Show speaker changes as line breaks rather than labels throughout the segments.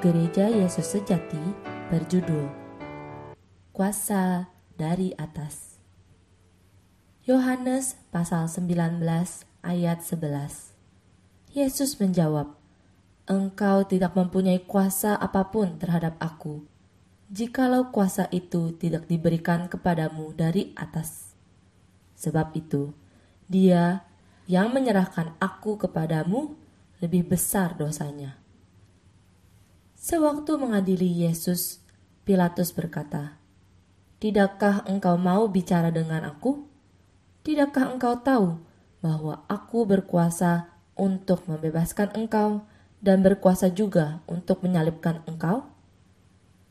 Gereja Yesus Sejati berjudul Kuasa dari Atas. Yohanes pasal 19 ayat 11. Yesus menjawab, Engkau tidak mempunyai kuasa apa pun terhadap aku, jikalau kuasa itu tidak diberikan kepadamu dari atas. Sebab itu, dia yang menyerahkan aku kepadamu lebih besar dosanya. Sewaktu mengadili Yesus, Pilatus berkata, "Tidakkah engkau mau bicara dengan aku? Tidakkah engkau tahu bahwa aku berkuasa untuk membebaskan engkau dan berkuasa juga untuk menyalibkan engkau?"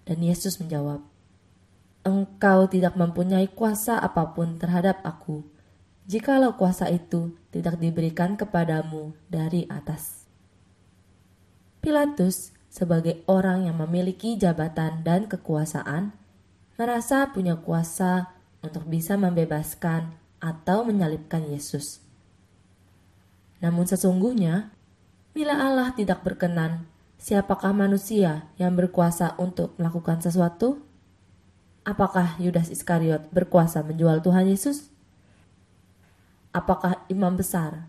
Dan Yesus menjawab, "Engkau tidak mempunyai kuasa apa pun terhadap aku, jikalau kuasa itu tidak diberikan kepadamu dari atas." Pilatus sebagai orang yang memiliki jabatan dan kekuasaan, merasa punya kuasa untuk bisa membebaskan atau menyalibkan Yesus. Namun sesungguhnya, bila Allah tidak berkenan, siapakah manusia yang berkuasa untuk melakukan sesuatu? Apakah Yudas Iskariot berkuasa menjual Tuhan Yesus? Apakah imam besar,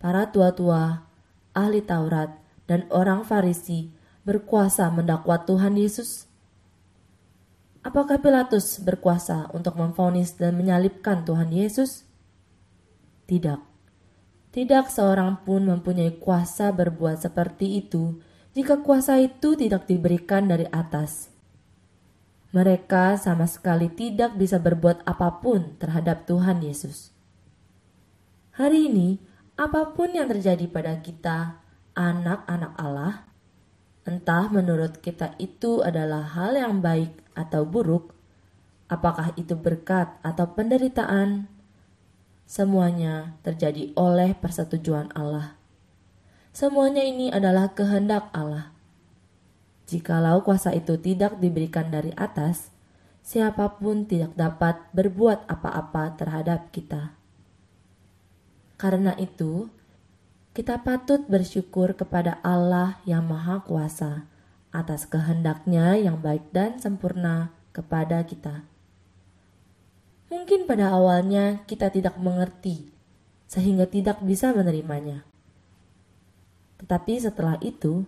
para tua-tua, ahli Taurat, dan orang Farisi berkuasa mendakwa Tuhan Yesus? Apakah Pilatus berkuasa untuk memfonis dan menyalibkan Tuhan Yesus? Tidak. Tidak seorang pun mempunyai kuasa berbuat seperti itu jika kuasa itu tidak diberikan dari atas. Mereka sama sekali tidak bisa berbuat apa pun terhadap Tuhan Yesus. Hari ini, apa pun yang terjadi pada kita, anak-anak Allah, Entah menurut kita itu adalah hal yang baik atau buruk, apakah itu berkat atau penderitaan, semuanya terjadi oleh persetujuan Allah. Semuanya ini adalah kehendak Allah. Jikalau kuasa itu tidak diberikan dari atas, siapa pun tidak dapat berbuat apa-apa terhadap kita. Karena itu, kita patut bersyukur kepada Allah yang Maha Kuasa atas kehendaknya yang baik dan sempurna kepada kita. Mungkin pada awalnya kita tidak mengerti, sehingga tidak bisa menerimanya. Tetapi setelah itu,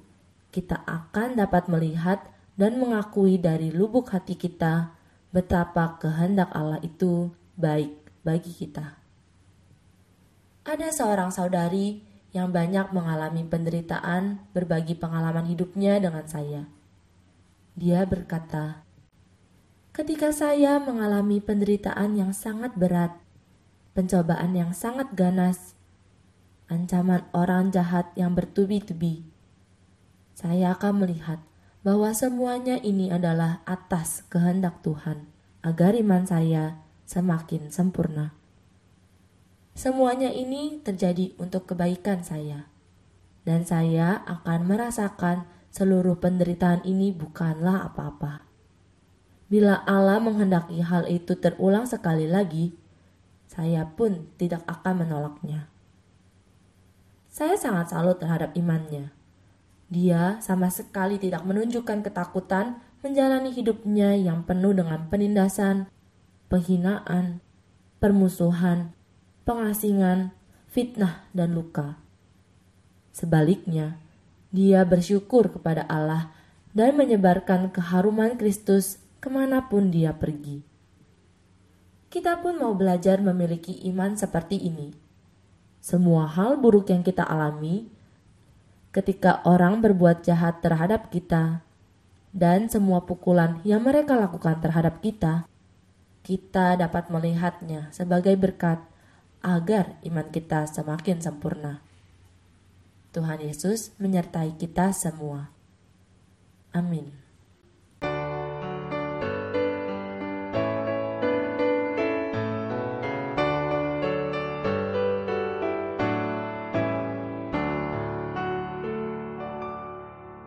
kita akan dapat melihat dan mengakui dari lubuk hati kita betapa kehendak Allah itu baik bagi kita. Ada seorang saudari yang banyak mengalami penderitaan berbagi pengalaman hidupnya dengan saya. Dia berkata, "Ketika saya mengalami penderitaan yang sangat berat, pencobaan yang sangat ganas, ancaman orang jahat yang bertubi-tubi, saya akan melihat bahwa semuanya ini adalah atas kehendak Tuhan, agar iman saya semakin sempurna." Semuanya ini terjadi untuk kebaikan saya, dan saya akan merasakan seluruh penderitaan ini bukanlah apa-apa. Bila Allah menghendaki hal itu terulang sekali lagi, saya pun tidak akan menolaknya. Saya sangat salut terhadap imannya. Dia sama sekali tidak menunjukkan ketakutan menjalani hidupnya yang penuh dengan penindasan, penghinaan, permusuhan, pengasingan, fitnah, dan luka. Sebaliknya, dia bersyukur kepada Allah dan menyebarkan keharuman Kristus ke mana pun dia pergi. Kita pun mau belajar memiliki iman seperti ini. Semua hal buruk yang kita alami, ketika orang berbuat jahat terhadap kita, dan semua pukulan yang mereka lakukan terhadap kita, kita dapat melihatnya sebagai berkat agar iman kita semakin sempurna. Tuhan Yesus menyertai kita semua. Amin.